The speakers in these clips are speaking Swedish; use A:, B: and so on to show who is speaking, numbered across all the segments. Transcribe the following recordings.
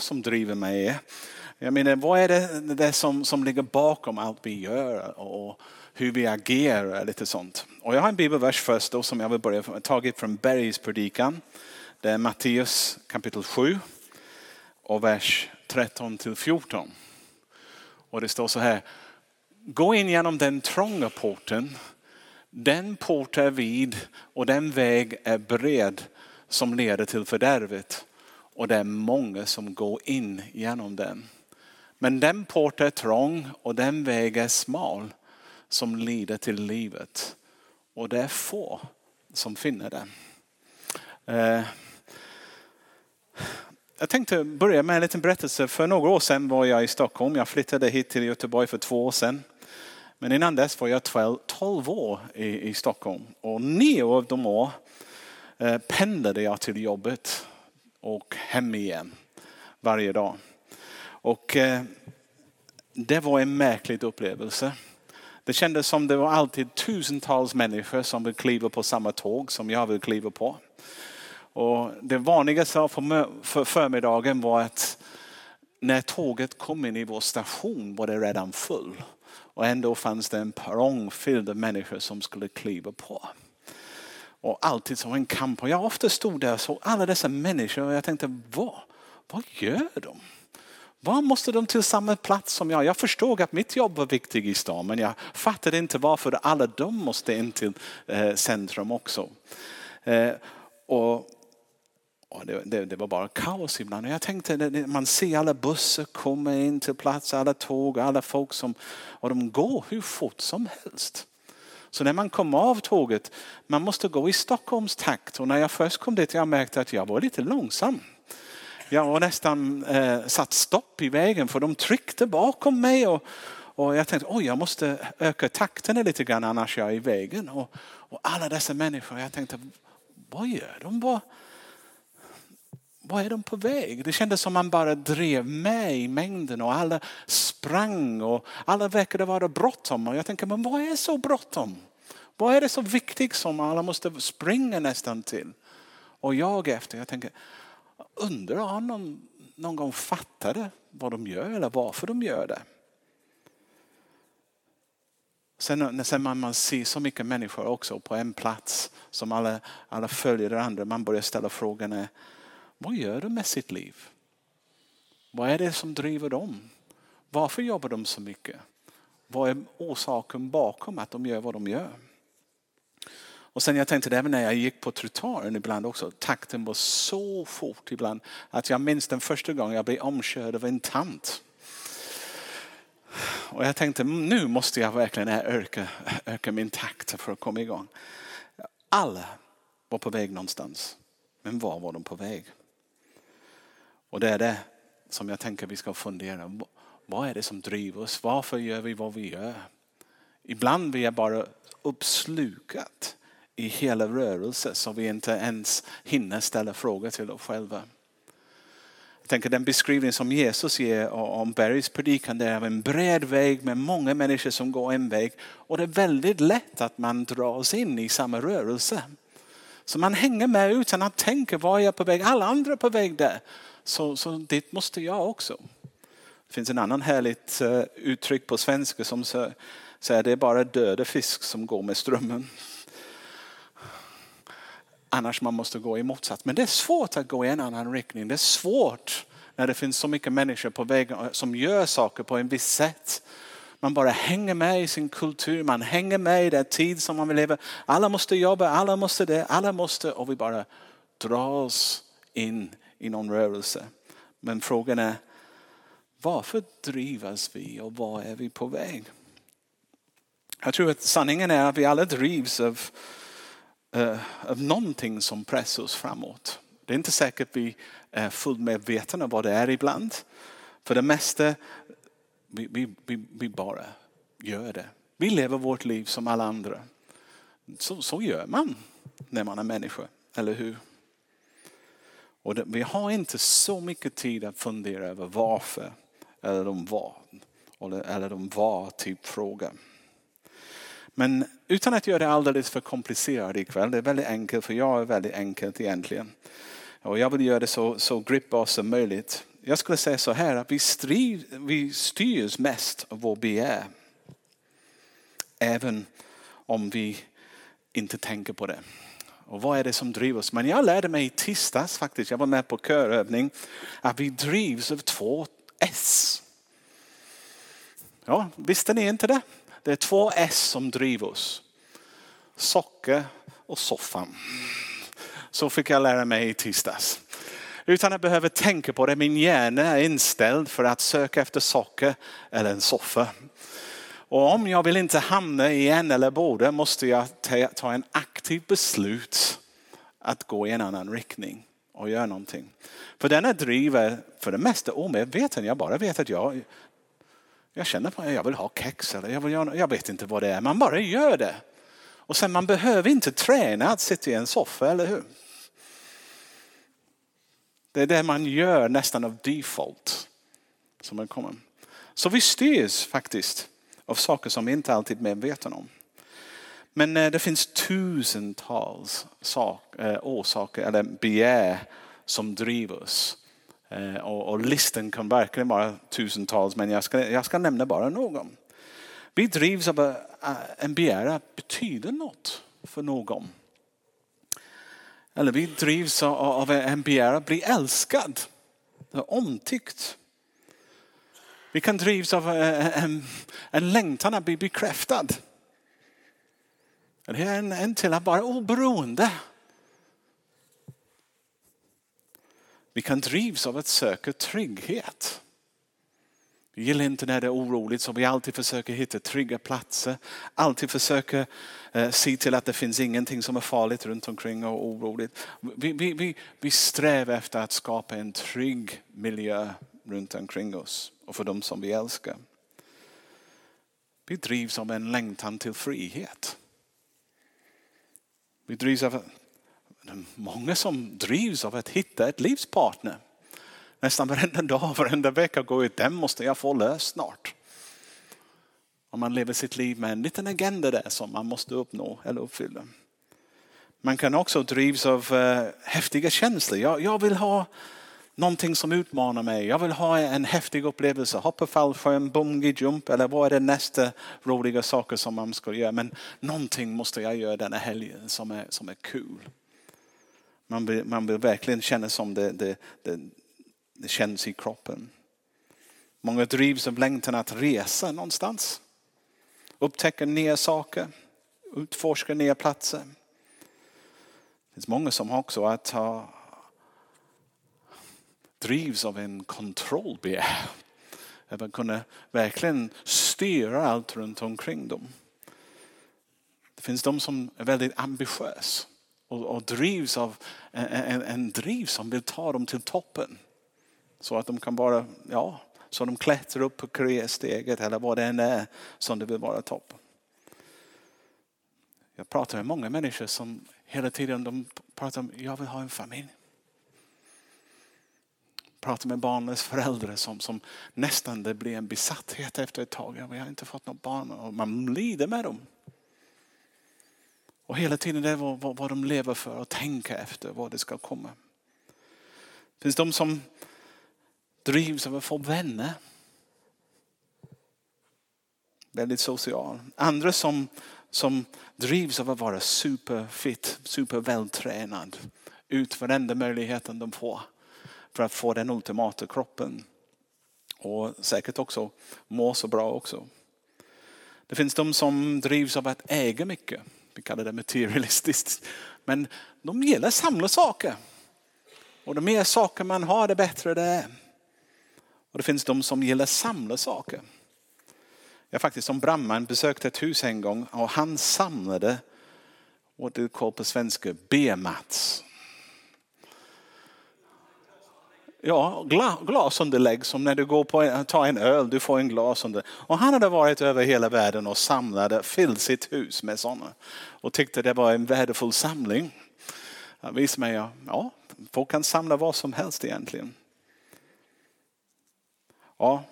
A: som driver mig. Jag menar, vad är det, det som, som ligger bakom allt vi gör och hur vi agerar? Lite sånt. Och jag har en bibelvers först då, som jag vill börja med, tagit från Bergspredikan. Det är Matteus kapitel 7 och vers 13 till 14. Och det står så här. Gå in genom den trånga porten. Den port är vid och den väg är bred som leder till fördärvet. Och det är många som går in genom den. Men den port är trång och den väg är smal som leder till livet. Och det är få som finner den. Eh, jag tänkte börja med en liten berättelse. För några år sedan var jag i Stockholm. Jag flyttade hit till Göteborg för två år sedan. Men innan dess var jag 12 år i, i Stockholm. Och nio av de år eh, pendlade jag till jobbet och hem igen varje dag. Och eh, det var en märklig upplevelse. Det kändes som det var alltid tusentals människor som vill kliva på samma tåg som jag vill kliva på. Och det vanligaste för förmiddagen var att när tåget kom in i vår station var det redan full. Och ändå fanns det en perrong fylld av människor som skulle kliva på. Och alltid som en kamp. Och jag ofta stod där och såg alla dessa människor och jag tänkte, vad, vad gör de? Var måste de till samma plats som jag? Jag förstod att mitt jobb var viktigt i stan men jag fattade inte varför alla de måste in till eh, centrum också. Eh, och det, det, det, var bara kaos ibland. Jag tänkte, man ser alla bussar komma in till plats, alla tåg, alla folk som, och de går hur fort som helst. Så när man kom av tåget, man måste gå i Stockholms takt. Och när jag först kom dit jag märkte att jag var lite långsam. Jag var nästan eh, satt stopp i vägen för de tryckte bakom mig. Och, och jag tänkte, oj jag måste öka takten lite grann annars är jag i vägen. Och, och alla dessa människor, jag tänkte, vad gör de? Vad, vad är de på väg? Det kändes som man bara drev med i mängden och alla sprang och alla verkade vara bråttom. Och jag tänker, men vad är så bråttom? Vad är det så viktigt som alla måste springa nästan till? Och jag efter, jag tänker, undrar om någon någon gång fattade vad de gör eller varför de gör det. Sen, sen man, man ser så mycket människor också på en plats som alla, alla följer det andra. Man börjar ställa frågan, vad gör de med sitt liv? Vad är det som driver dem? Varför jobbar de så mycket? Vad är orsaken bakom att de gör vad de gör? Och sen jag tänkte även när jag gick på trottoaren ibland också, takten var så fort ibland att jag minns den första gången jag blev omkörd av en tant. Och jag tänkte mm, nu måste jag verkligen öka, öka min takt för att komma igång. Alla var på väg någonstans. Men var var de på väg? Och det är det som jag tänker vi ska fundera. Vad är det som driver oss? Varför gör vi vad vi gör? Ibland blir jag bara uppslukat i hela rörelsen så vi inte ens hinner ställa frågor till oss själva. Jag tänker den beskrivning som Jesus ger om bergspredikan, det är en bred väg med många människor som går en väg. Och det är väldigt lätt att man dras in i samma rörelse. Så man hänger med utan att tänka, var är jag på väg? Alla andra är på väg där. Så, så dit måste jag också. Det finns en annan härligt eh, uttryck på svenska som säger att det är bara döda fisk som går med strömmen. Annars man måste gå i motsats. Men det är svårt att gå i en annan riktning. Det är svårt när det finns så mycket människor på vägen eh, som gör saker på en viss sätt. Man bara hänger med i sin kultur, man hänger med i den tid som man vill leva. Alla måste jobba, alla måste det, alla måste och vi bara dras in i någon rörelse. Men frågan är, varför drivas vi och var är vi på väg? Jag tror att sanningen är att vi alla drivs av, uh, av någonting som pressar oss framåt. Det är inte säkert att vi är fullt medvetna om vad det är ibland. För det mesta, vi, vi, vi, vi bara gör det. Vi lever vårt liv som alla andra. Så, så gör man när man är människa, eller hur? Och det, vi har inte så mycket tid att fundera över varför eller de var. Eller de var typ fråga. Men utan att göra det alldeles för komplicerat ikväll. Det är väldigt enkelt för jag är väldigt enkelt egentligen. Och jag vill göra det så, så gripbart som möjligt. jag skulle säga så här att vi, strid, vi styrs mest av vår begär. Även om vi inte tänker på det. Och vad är det som driver oss? Men jag lärde mig i tisdags faktiskt, jag var med på körövning, att vi drivs av två S. Ja, visste ni inte det? Det är två S som driver oss. Socker och soffan. Så fick jag lära mig i tisdags. Utan att behöva tänka på det, min hjärna är inställd för att söka efter socker eller en soffa. Och om jag vill inte hamna i en eller båda måste jag ta en aktiv beslut att gå i en annan riktning och göra någonting. För denna driver för det mesta omedveten. Jag bara vet att jag, jag känner på att jag vill ha kex eller jag, vill göra, jag vet inte vad det är. Man bara gör det. Och sen man behöver inte träna att sitta i en soffa, eller hur? Det är det man gör nästan av default. Som man kommer. Så vi styrs faktiskt av saker som vi inte alltid är medvetna om. Men eh, det finns tusentals sak, eh, orsaker eller begär som driver oss. Eh, och, och listan kan verkligen vara tusentals men jag ska, jag ska nämna bara någon. Vi drivs av en begär att betyda något för någon. Eller vi drivs av en begär att bli älskad, omtyckt. Vi kan drivas av eh, eh, en, en längtan att bli bekräftad. Det är en, en till att vara oberoende. Vi kan drivas av att söka trygghet. Vi gillar inte när det är oroligt så vi alltid försöker hitta trygga platser. Alltid försöker eh, se till att det finns ingenting som är farligt runt omkring och oroligt. Vi, vi, vi, vi strävar efter att skapa en trygg miljö runt omkring oss och för dem som vi älskar. Vi drivs av en längtan till frihet. Vi drivs av många som drivs av att hitta ett livspartner. Nästan varenda dag, varenda vecka går ut, den måste jag få löst snart. Om man lever sitt liv med en liten agenda där som man måste uppnå eller uppfylla. Man kan också drivas av eh, häftiga känslor. Jag, jag, vill ha någonting som utmanar mig. Jag vill ha en häftig upplevelse. Hoppa fallskärm, bungee jump eller vad är det nästa roliga saker som man ska göra. Men någonting måste jag göra denna helgen som är, som är kul. Man vill, man vill verkligen känna som det, det, det, det känns i kroppen. Många drivs av längtan att resa någonstans. Upptäcka nya saker. Utforska nya platser. Det finns många som också att ha, drivs av en kontrollbegär. Att kunna verkligen styra allt runt omkring dem. Det finns de som är väldigt ambitiösa och, och drivs av en, en, en driv som vill ta dem till toppen. Så att de kan bara, ja, så de klättrar upp på karriärsteget eller vad det än är som det vill vara toppen. Jag pratar med många människor som hela tiden de pratar om, jag vill ha en familj. Pratar med barnens föräldrar som, som nästan det blir en besatthet efter ett tag. Vi har inte fått något barn och man lider med dem. Och hela tiden det är vad, vad, vad de lever för och tänker efter vad det ska komma. Det finns de som drivs av att få vänner. Väldigt social. Andra som, som drivs av att vara superfit, supervältränad. Ut varenda möjligheten de får för att få den ultimata kroppen. Och säkert också må så bra också. Det finns de som drivs av att äga mycket. Vi kallar det materialistiskt. Men de gillar att samla saker. Och de mer saker man har det bättre det är. Och det finns de som gillar att samla saker. Jag faktiskt som brandman besökte ett hus en gång och han samlade vad du kallar på svenska B-mats. Ja, glasunderlägg som när du går på en, tar en öl, du får en glasunderlägg. Och han hade varit över hela världen och samlade, fyllt sitt hus med sådana. Och tyckte det var en värdefull samling. Han visade mig, ja, folk kan samla vad som helst egentligen. Ja.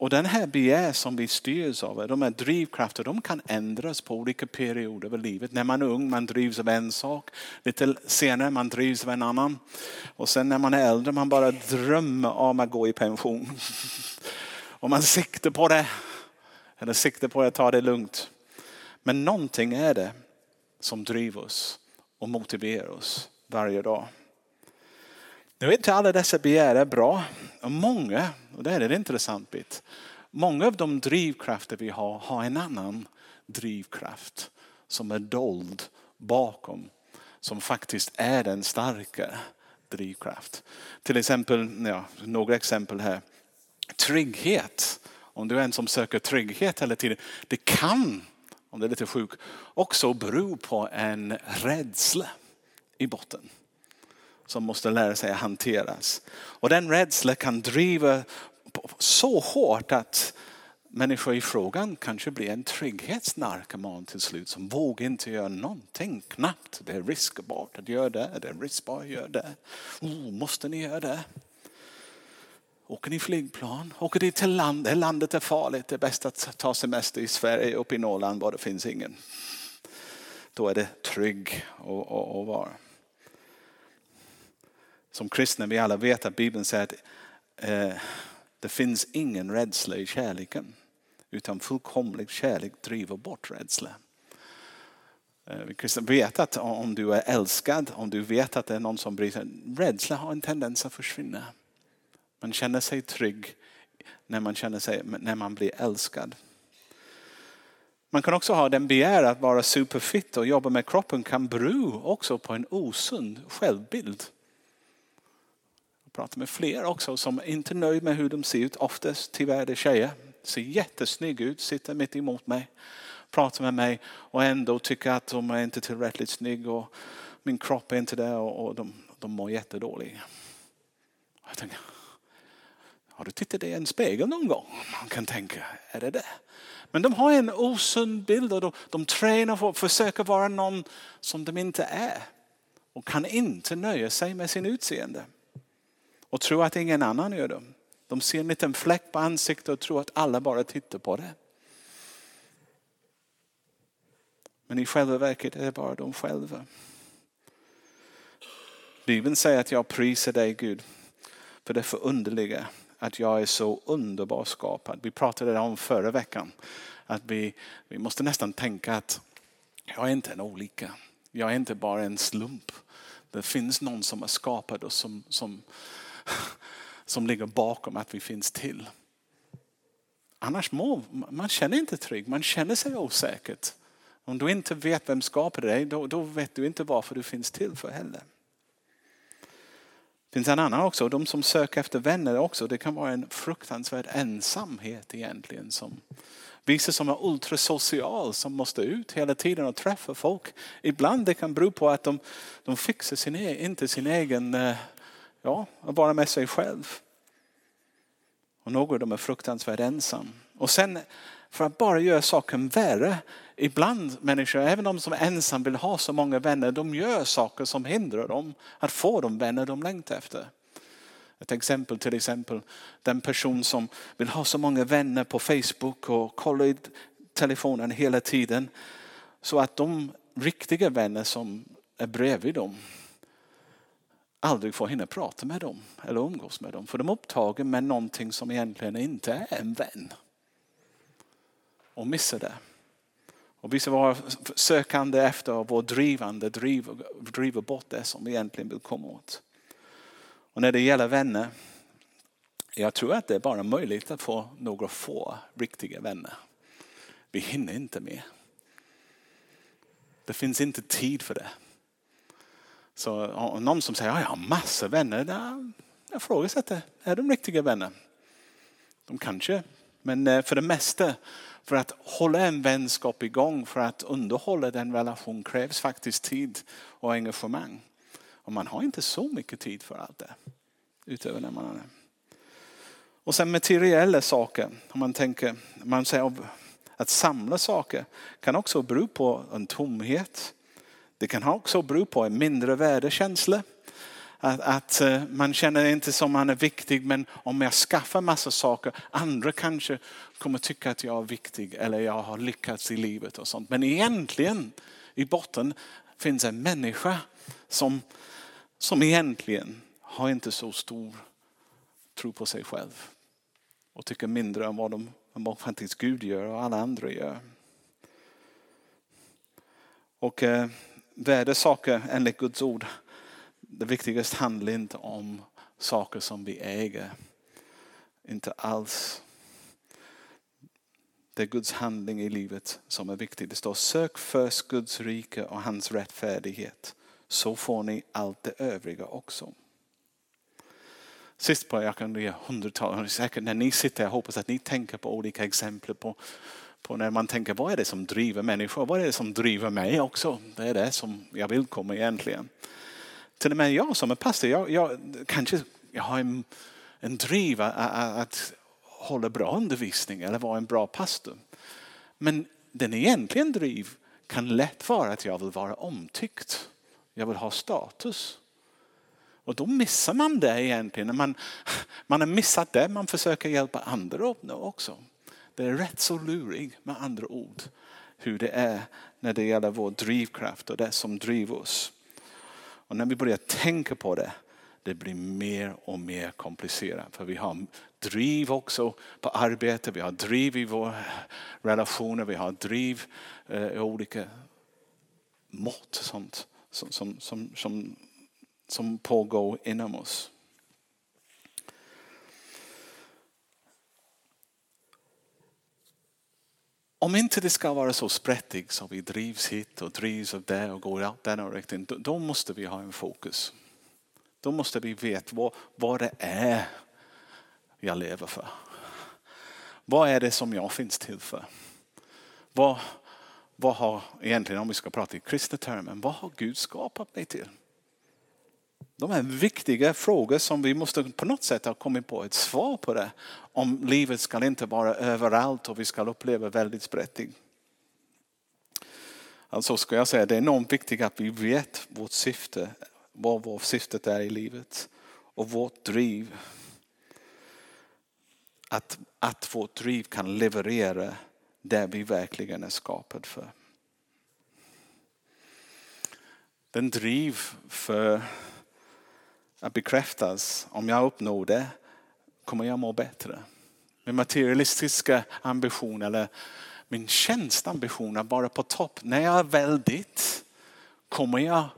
A: Och den här begär som vi styrs av, de här drivkrafter, de kan ändras på olika perioder av livet. När man är ung man drivs av en sak, lite senare man drivs av en annan. Och sen när man är äldre man bara drömmer om att gå i pension. Och man siktar på det, eller siktar på att ta det lugnt. Men någonting är det som driver oss och motiverar oss varje dag. Nu är inte alla dessa begär är bra. Och många, och det är en intressant bit, många av de drivkrafter vi har har en annan drivkraft som är dold bakom. Som faktiskt är den starka drivkraft. Till exempel, ja, några exempel här. Trygghet. Om du är en som söker trygghet hela tiden. Det kan, om du är lite sjuk, också bero på en rädsla i botten som måste lära sig att hanteras. Och den rädslan kan driva så hårt att människor i frågan kanske blir en trygghetsnarkoman till slut som vågar inte göra någonting knappt. Det är riskabart att göra det, det är riskbart att göra det. Oh, måste ni göra det? Åker ni flygplan? Åker ni till landet? Landet är farligt. Det är bäst att ta semester i Sverige, uppe i Norrland var det finns ingen. Då är det trygg att vara. Som kristna vi alla vet att Bibeln säger att eh, det finns ingen rädsla i kärleken. Utan fullkomlig kärlek driver bort rädsla. Eh, vi kristna vet att om du är älskad, om du vet att det är någon som bryr sig, rädsla har en tendens att försvinna. Man känner sig trygg när man, känner sig, när man blir älskad. Man kan också ha den begär att vara superfit och jobba med kroppen kan bero också på en osund självbild. Jag pratar med fler också som inte är nöjda med hur de ser ut. Oftast tyvärr är det tjejer. Ser jättesnygg ut, sitter mitt emot mig, pratar med mig och ändå tycker att de är inte tillräckligt snygg och min kropp är inte där och de, de mår jättedåligt. Jag tänker, har du tittat i en spegel någon gång? Man kan tänka, är det det? Men de har en osund bild och de, de tränar för att försöka vara någon som de inte är. Och kan inte nöja sig med sin utseende och tror att ingen annan gör det. De ser en liten fläck på ansiktet och tror att alla bara tittar på det. Men i själva verket är det bara de själva. Bibeln säger att jag prisar dig Gud för det förunderliga att jag är så underbart skapad. Vi pratade om förra veckan att vi, vi måste nästan tänka att jag är inte en olika. Jag är inte bara en slump. Det finns någon som har skapat oss som, som som ligger bakom att vi finns till. Annars må, man känner inte trygg, man känner sig osäkert. Om du inte vet vem skapade dig, då, då vet du inte varför du finns till för heller. Det finns en annan också, de som söker efter vänner också. Det kan vara en fruktansvärd ensamhet egentligen. Som vissa som är ultrasocial som måste ut hela tiden och träffa folk. Ibland det kan bero på att de, de fixar sin, e- inte sin egen eh, Ja, att vara med sig själv. Och några av dem är fruktansvärt ensam. Och sen för att bara göra saken värre. Ibland människor, även de som är ensam vill ha så många vänner, de gör saker som hindrar dem att få de vänner de längtar efter. Ett exempel till exempel den person som vill ha så många vänner på Facebook och kollar i telefonen hela tiden. Så att de riktiga vänner som är bredvid dem aldrig får hinna prata med dem eller umgås med dem. För de är upptagen med någonting som egentligen inte är en vän. Och missar det. Och vissa var sökande efter och drivande driver, driver bort det som vi egentligen vill komma åt. Och när det gäller vänner, jag tror att det är bara möjligt att få några få riktiga vänner. Vi hinner inte med. Det finns inte tid för det. Så någon som säger att jag har massor vänner. Jag frågasätter, är de riktiga vänner? De kanske, men eh, för det mesta för att hålla en vänskap igång, för att underhålla den relation krävs faktiskt tid och engagemang. Och man har inte så mycket tid för allt det. Utöver när man är Och sen materiella saker. Om man tänker, man säger att samla saker kan också bero på en tomhet. Det kan också bero på en mindre värdekänsla. Att, att eh, man känner inte som man är viktig men om jag skaffar massa saker, andra kanske kommer tycka att jag är viktig eller jag har lyckats i livet och sånt. Men egentligen i botten finns en människa som, som egentligen har inte så stor tro på sig själv och tycker mindre om vad, de, om vad faktiskt Gud gör och alla andra gör. Och eh, Värde värdesaker enligt Guds ord, det viktigaste handlar inte om saker som vi äger. Inte alls. Det är Guds handling i livet som är viktig. Det står sök först Guds rike och hans rättfärdighet. Så får ni allt det övriga också. Sist på, jag kan ge hundratals, säkert när ni sitter, jag hoppas att ni tänker på olika exempel på, på när man tänker vad är det som driver människor, vad är det som driver mig också? Det är det som jag vill komma egentligen. Till och med jag som är pastor, jag, jag kanske jag har en, en driv att, att hålla bra undervisning eller vara en bra pastor. Men den egentligen driv kan lätt vara att jag vill vara omtyckt. Jag vill ha status. Och då missar man det egentligen. Man, man har missat det man försöker hjälpa andra att uppnå också. Det är rätt så lurig med andra ord hur det är när det gäller vår drivkraft och det som driver oss. Och när vi börjar tänka på det, det blir mer och mer komplicerat. För vi har driv också på arbete, vi har driv i våra relationer, vi har driv i olika mått sånt, som, som, som, som som pågår inom oss. Om inte det ska vara så sprättigt så vi drivs hit och drivs av det och går i den riktning, då måste vi ha en fokus. Då måste vi veta vad, vad det är jag lever för. Vad är det som jag finns till för? Vad, vad har egentligen, om vi ska prata i kristna termer, vad har Gud skapat mig till? De är viktiga frågor som vi måste på något sätt ha kommit på ett svar på det. Om livet ska inte vara överallt och vi ska uppleva väldigt sprättigt. Alltså ska jag säga det är enormt viktigt att vi vet vårt syfte, vad vårt syfte är i livet och vårt driv. Att, att vårt driv kan leverera det vi verkligen är skapade för. Den driv för att bekräftas. Om jag uppnår det kommer jag må bättre. Min materialistiska ambition eller min tjänstambition att vara på topp. När jag är väldigt kommer jag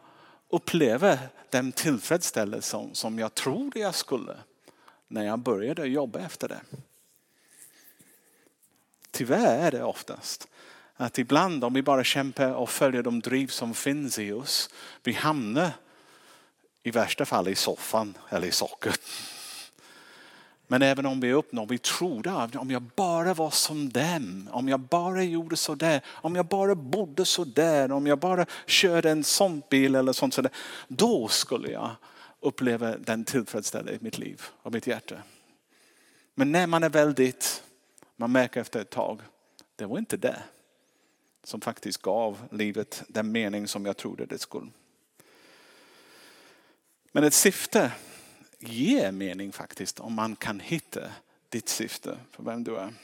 A: uppleva den tillfredsställelse som jag trodde jag skulle när jag började jobba efter det. Tyvärr är det oftast att ibland om vi bara kämpar och följer de driv som finns i oss, vi hamnar i värsta fall i soffan eller i socket. Men även om vi uppnår, vi tror om jag bara var som dem, om jag bara gjorde så där, om jag bara bodde så där, om jag bara körde en sån bil eller sånt sådär. då skulle jag uppleva den tillfredsställelsen i mitt liv och mitt hjärta. Men när man är väldigt, man märker efter ett tag, det var inte det som faktiskt gav livet den mening som jag trodde det skulle. Men ett syfte ger mening faktiskt om man kan hitta ditt syfte för vem du är.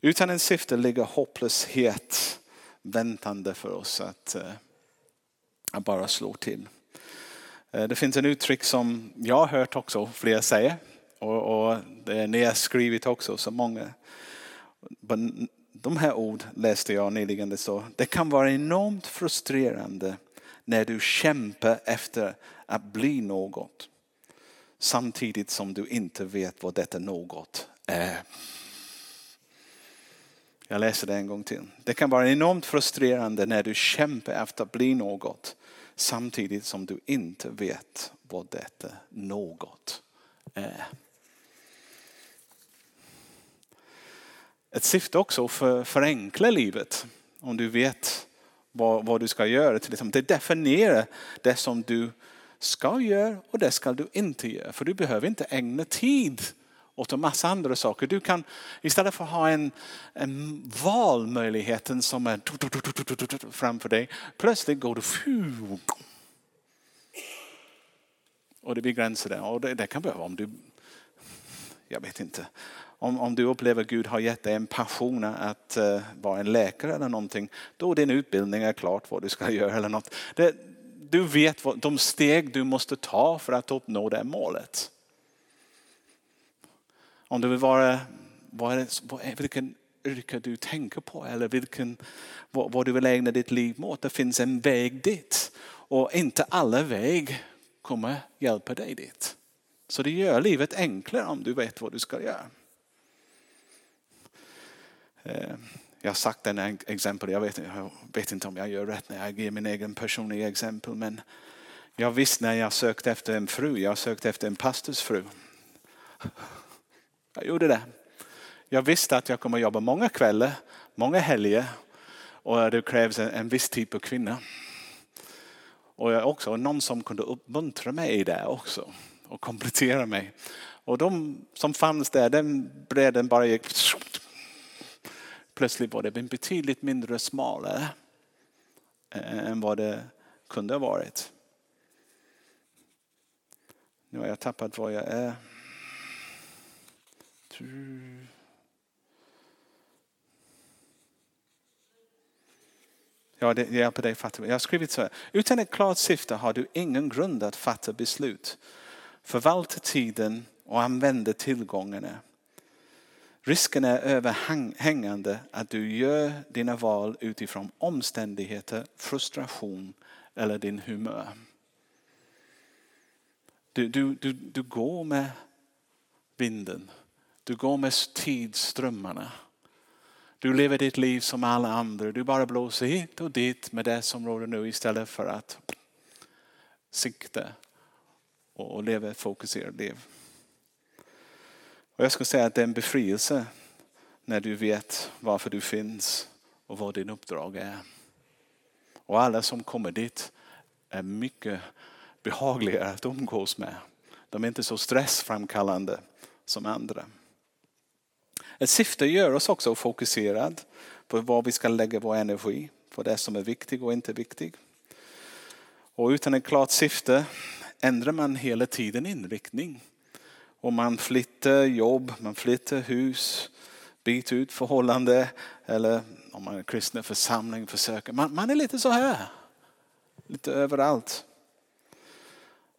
A: Utan en syfte ligger hopplöshet väntande för oss att, eh, att bara slå till. Eh, det finns en uttryck som jag har hört också fler säga och, och det är nedskrivit också så många. De här ord läste jag nyligen. Det, så, det kan vara enormt frustrerande när du kämpar efter att bli något samtidigt som du inte vet vad detta något är. Jag läser det en gång till. Det kan vara enormt frustrerande när du kämpar efter att bli något samtidigt som du inte vet vad detta något är. Ett syfte också för förenkla livet. Om du vet vad, vad du ska göra. Till exempel. Det definierar det som du ska göra och det ska du inte göra. För du behöver inte ägna tid åt en massa andra saker. Du kan istället för att ha en, en valmöjligheten som är framför dig, plötsligt går du Och det begränsar det. Och det, det kan behöva om du, jag vet inte, om, om du upplever att Gud har gett dig en passion att uh, vara en läkare eller någonting, då din utbildning är klart vad du ska göra eller något. Det, du vet vad, de steg du måste ta för att uppnå det målet. Om du vill vara, vad är, vad är, vilken yrke du tänker på eller vilken, vad, vad du vill ägna ditt liv mot. Det finns en väg dit. Och inte alla väg kommer hjälpa dig dit. Så det gör livet enklare om du vet vad du ska göra. Eh, jag har sagt den exempel, jag vet, jag vet inte om jag gör rätt när jag ger min egen personliga exempel. Men jag visste när jag sökte efter en fru, jag sökte efter en pastorsfru. Jag gjorde det. Jag visste att jag kommer jobba många kvällar, många helger och det krävs en, en viss typ av kvinna. Och jag också någon som kunde uppmuntra mig i det också och komplettera mig. Och de som fanns där, den bredden bara gick plötsligt var det betydligt mindre smalare eh, än vad det kunde ha varit. Nu har jag tappat var jag är. Ja, det hjälper dig fatta. Jag har skrivit så här. Utan ett klart syfte har du ingen grund att fatta beslut. Förvalta tiden och använda tillgångarna. Risken är överhängande att du gör dina val utifrån omständigheter, frustration eller din humör. Du, du, du, du går med vinden. Du går med tidsströmmarna. Du lever ditt liv som alla andra. Du bara blåser hit och dit med det som råder nu istället för att sikta och leva ett fokuserat liv. Och jag skulle säga att det är en befrielse när du vet varför du finns och vad din uppdrag är. Och alla som kommer dit är mycket behagligare att umgås med. De är inte så stressframkallande som andra. Ett syfte gör oss också fokuserad på var vi ska lägga vår energi, på det som är viktigt och inte viktigt. Och utan ett klart syfte ändrar man hela tiden inriktning. Och man flyttar jobb, man flyttar hus, byter ut förhållande eller om man är kristen församling försöker. Man, man är lite så här. Lite överallt.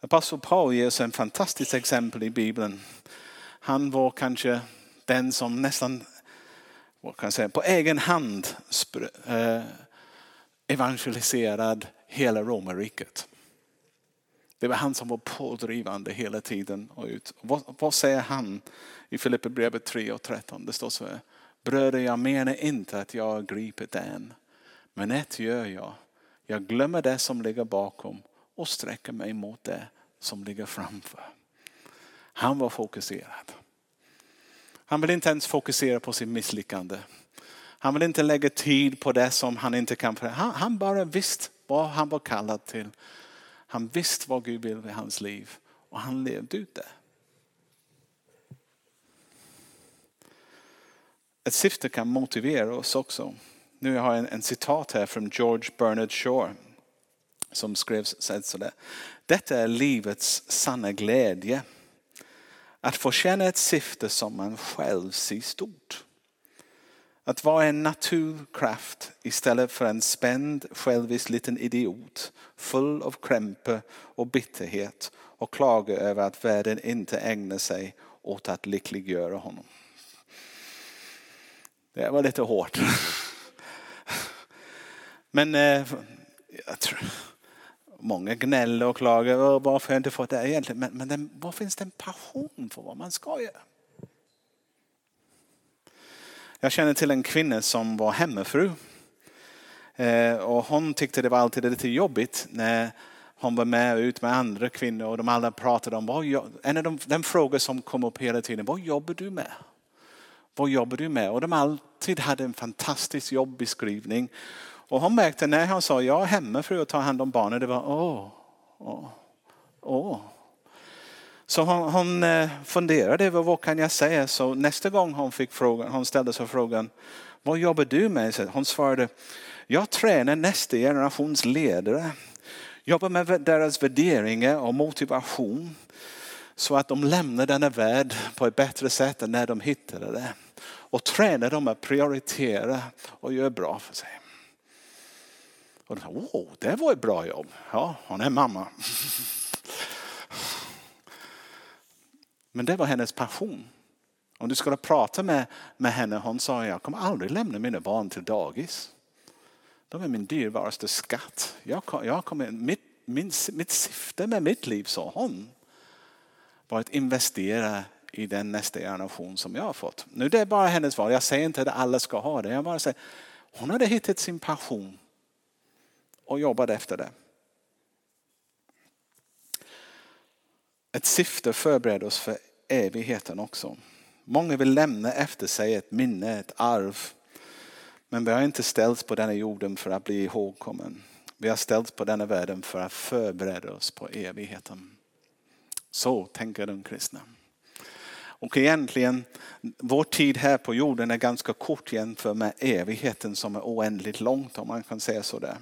A: Apostel Paul ger oss en fantastiskt exempel i Bibeln. Han var kanske den som nästan vad kan jag säga, på egen hand eh, evangeliserade hela romarriket. Det var han som var pådrivande hela tiden. Och ut. Vad, vad säger han i Filipperbrevet 3 och 13? Det står så här. Bröder, jag menar inte att jag har gripit än. Men ett gör jag. Jag glömmer det som ligger bakom och sträcker mig mot det som ligger framför. Han var fokuserad. Han vill inte ens fokusera på sin misslyckande. Han vill inte lägga tid på det som han inte kan. Han, han bara visste vad han var kallad till. Han visste vad Gud ville i hans liv och han levde ut det. Ett syfte kan motivera oss också. Nu har jag en, en citat här från George Bernard Shaw som skrev sådär. Detta är livets sanna glädje. Att få känna ett syfte som man själv ser stort. Att vara en naturkraft istället för en spänd självisk liten idiot full av krämpor och bitterhet och klaga över att världen inte ägnar sig åt att lyckliggöra honom. Det var lite hårt. Men eh, jag tror, många gnäller och klagar. Varför har jag inte fått det egentligen? Men, men den, var finns det en passion för vad man ska göra? Jag känner till en kvinna som var hemmafru. Eh, och hon tyckte det var alltid lite jobbigt när hon var med och ut med andra kvinnor och de alla pratade om, vad, en av de, den fråga som kom upp hela tiden, vad jobbar du med? Vad jobbar du med? Och de alltid hade en fantastisk jobbeskrivning. Och hon märkte när han sa, jag är hemmafru och tar hand om barnen, det var åh, åh, åh. Så hon, hon eh, funderade över vad kan jag säga. Så nästa gång hon fick frågan, hon ställde sig frågan, vad jobbar du med? Hon svarade, jag tränar nästa generations ledare. Jobbar med deras värderingar och motivation så att de lämnar denna värld på ett bättre sätt än när de hittade det. Och tränar dem att prioritera och göra bra för sig. Och de sa, åh, det var ett bra jobb. Ja, hon är mamma. Men det var hennes passion. Om du skulle prata med, med henne, hon sa jag kommer aldrig lämna mina barn till dagis. De är min dyrbaraste skatt. Jag, jag kommer, mitt, min, mitt syfte med mitt liv, sa hon, var att investera i den nästa generation som jag har fått. Nu det är bara hennes val. Jag säger inte att alla ska ha det. Jag bara säger, hon hade hittat sin passion och jobbade efter det. Ett syfte förbereder oss för evigheten också. Många vill lämna efter sig ett minne, ett arv. Men vi har inte ställts på denna jorden för att bli ihågkommen. Vi har ställts på denna världen för att förbereda oss på evigheten. Så tänker de kristna. Och egentligen, vår tid här på jorden är ganska kort jämfört med evigheten som är oändligt långt om man kan säga så där.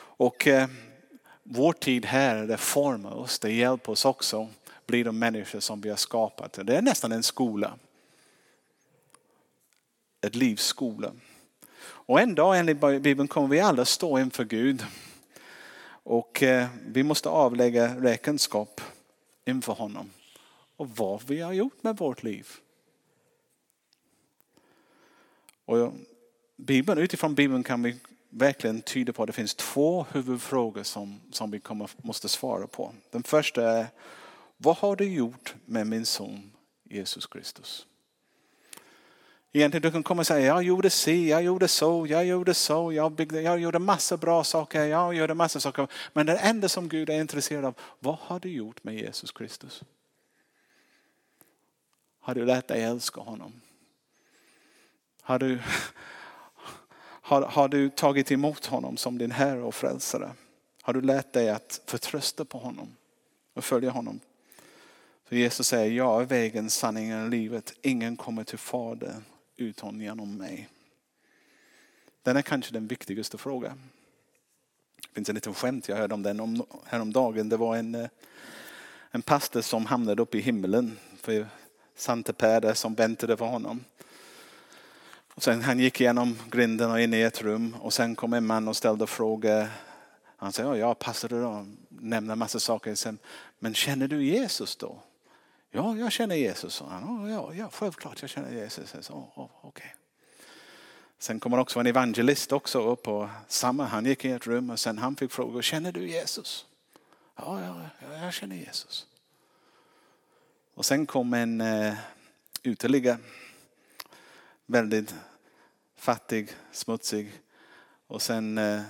A: Och eh, vår tid här, det formar oss, det hjälper oss också bli de människor som vi har skapat. Det är nästan en skola. Ett livs skola. Och en dag enligt Bibeln kommer vi alla stå inför Gud. Och eh, vi måste avlägga räkenskap inför honom. Och vad vi har gjort med vårt liv. Och Bibeln, utifrån Bibeln kan vi verkligen tyder på att det finns två huvudfrågor som, som vi kommer, måste svara på. Den första är, vad har du gjort med min son Jesus Kristus? Egentligen du kan komma och säga, jag gjorde si, jag gjorde så, jag gjorde så, jag, byggde, jag gjorde massa bra saker, jag gjorde massa saker. Men det enda som Gud är intresserad av, vad har du gjort med Jesus Kristus? Har du lärt dig älska honom? Har du, har, har du tagit emot honom som din Herre och Frälsare? Har du lärt dig att förtrösta på honom och följa honom? För Jesus säger, jag är vägen, sanningen och livet. Ingen kommer till Fadern utan genom mig. Den är kanske den viktigaste frågan. Det finns en liten skämt, jag hörde om den häromdagen. Det var en, eh, en pastor som hamnade uppe i himlen. För Sante Per som väntade på honom. Och sen han gick igenom grinden och in i ett rum och sen kom en man och ställde frågor. Han sa, ja, jag du då, nämnde en massa saker. Sen, men känner du Jesus då? Ja, jag känner Jesus. Ja, ja, ja självklart jag känner Jesus. Så, oh, okay. Sen kommer också en evangelist också upp och samma, han gick in i ett rum och sen han fick frågor, känner du Jesus? Ja, ja, jag känner Jesus. Och sen kom en eh, uh, uteliggare, väldigt fattig, smutsig. Och sen eh,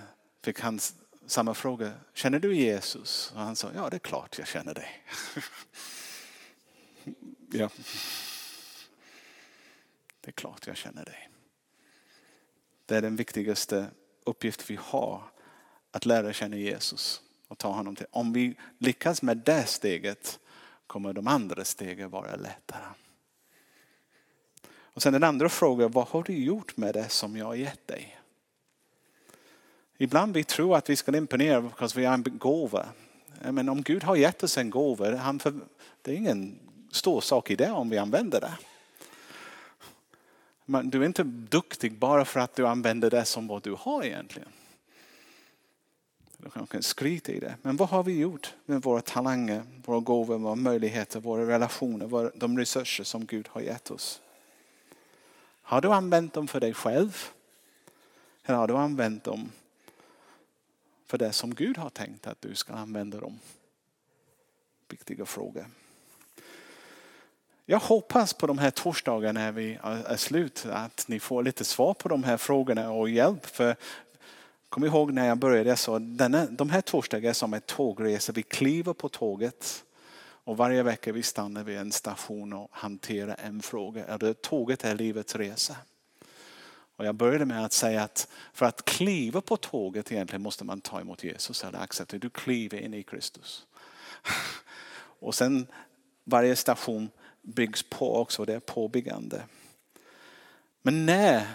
A: fick han samma fråga, känner du Jesus? Och han sa, ja det är klart jag känner dig. Ja. Det är klart jag känner dig. Det är den viktigaste uppgift vi har. Att lära känna Jesus och ta honom till. Om vi lyckas med det steget kommer de andra stegen vara lättare. Och sen den andra frågan, vad har du gjort med det som jag har gett dig? Ibland vi tror att vi ska imponera för att vi har en gåva. Men om Gud har gett oss en gåva, det är ingen stor sak i det om vi använder det. Men du är inte duktig bara för att du använder det som vad du har egentligen. Du kan skryta i det. Men vad har vi gjort med våra talanger, våra gåvor, våra möjligheter, våra relationer, de resurser som Gud har gett oss? Har du använt dem för dig själv? Eller har du använt dem för det som Gud har tänkt att du ska använda dem? Viktiga frågor. Jag hoppas på de här torsdagarna när vi är slut att ni får lite svar på de här frågorna och hjälp. För kom ihåg när jag började så denna, de här torsdagarna är som en tågresa. Vi kliver på tåget och varje vecka vi stannar vid en station och hanterar en fråga. Tåget är livets resa. Och jag började med att säga att för att kliva på tåget egentligen måste man ta emot Jesus eller acceptera. Du kliver in i Kristus. Och sen varje station byggs på också, det är påbyggande. Men när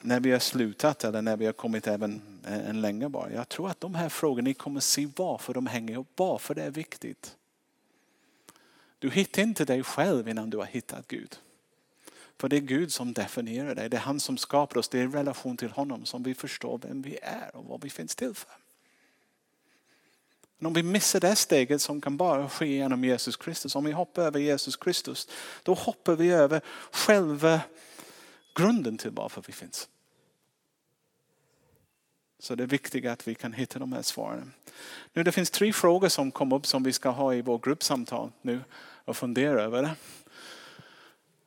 A: när vi har slutat eller när vi har kommit även en längre bara. Jag tror att de här frågorna, ni kommer se varför de hänger ihop, varför det är viktigt. Du hittar inte dig själv innan du har hittat Gud. För det är Gud som definierar dig. Det är han som skapar oss. Det är i relation till honom som vi förstår vem vi är och vad vi finns till för. Men om vi missar det steget som kan bara ske genom Jesus Kristus, om vi hoppar över Jesus Kristus, då hoppar vi över själva grunden till varför vi finns. Så det är viktigt att vi kan hitta de här svaren. Nu det finns tre frågor som kom upp som vi ska ha i vår gruppsamtal nu och fundera över. Det.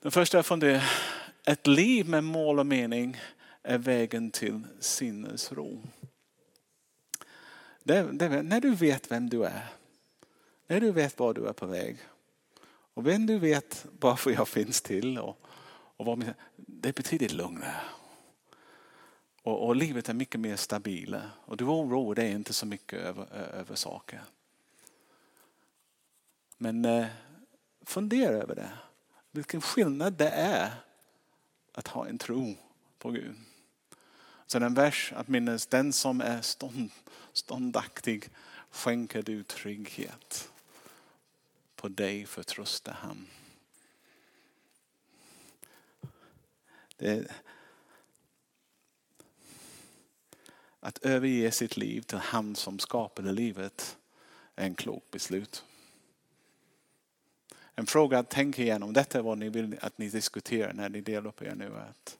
A: Den första är fundera, ett liv med mål och mening är vägen till sinnesro. Det, det, när du vet vem du är, när du vet var du är på väg och vem du vet varför jag finns till och, och vad, det är betydligt lugnare. Och, och, livet är mycket mer stabilt och du oroar dig inte så mycket över, över saker. Men eh, fundera över det. Vilken skillnad det är att ha en tro på Gud. Så en vers att minnas, den som är stånd, ståndaktig skänker du trygghet. På dig förtröstar han. Det, att överge sitt liv till han som skapade livet är en klok beslut. En fråga att tänka igenom, detta är vad ni vill att ni diskuterar när ni delar upp er nu. Att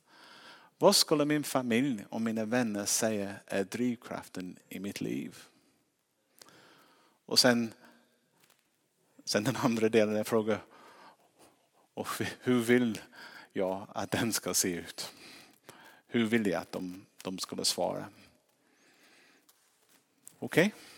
A: vad skulle min familj och mina vänner säga är drivkraften i mitt liv? Och sen, sen den andra delen är frågan, och hur vill jag att den ska se ut? Hur vill jag att de, de skulle svara? Okej? Okay?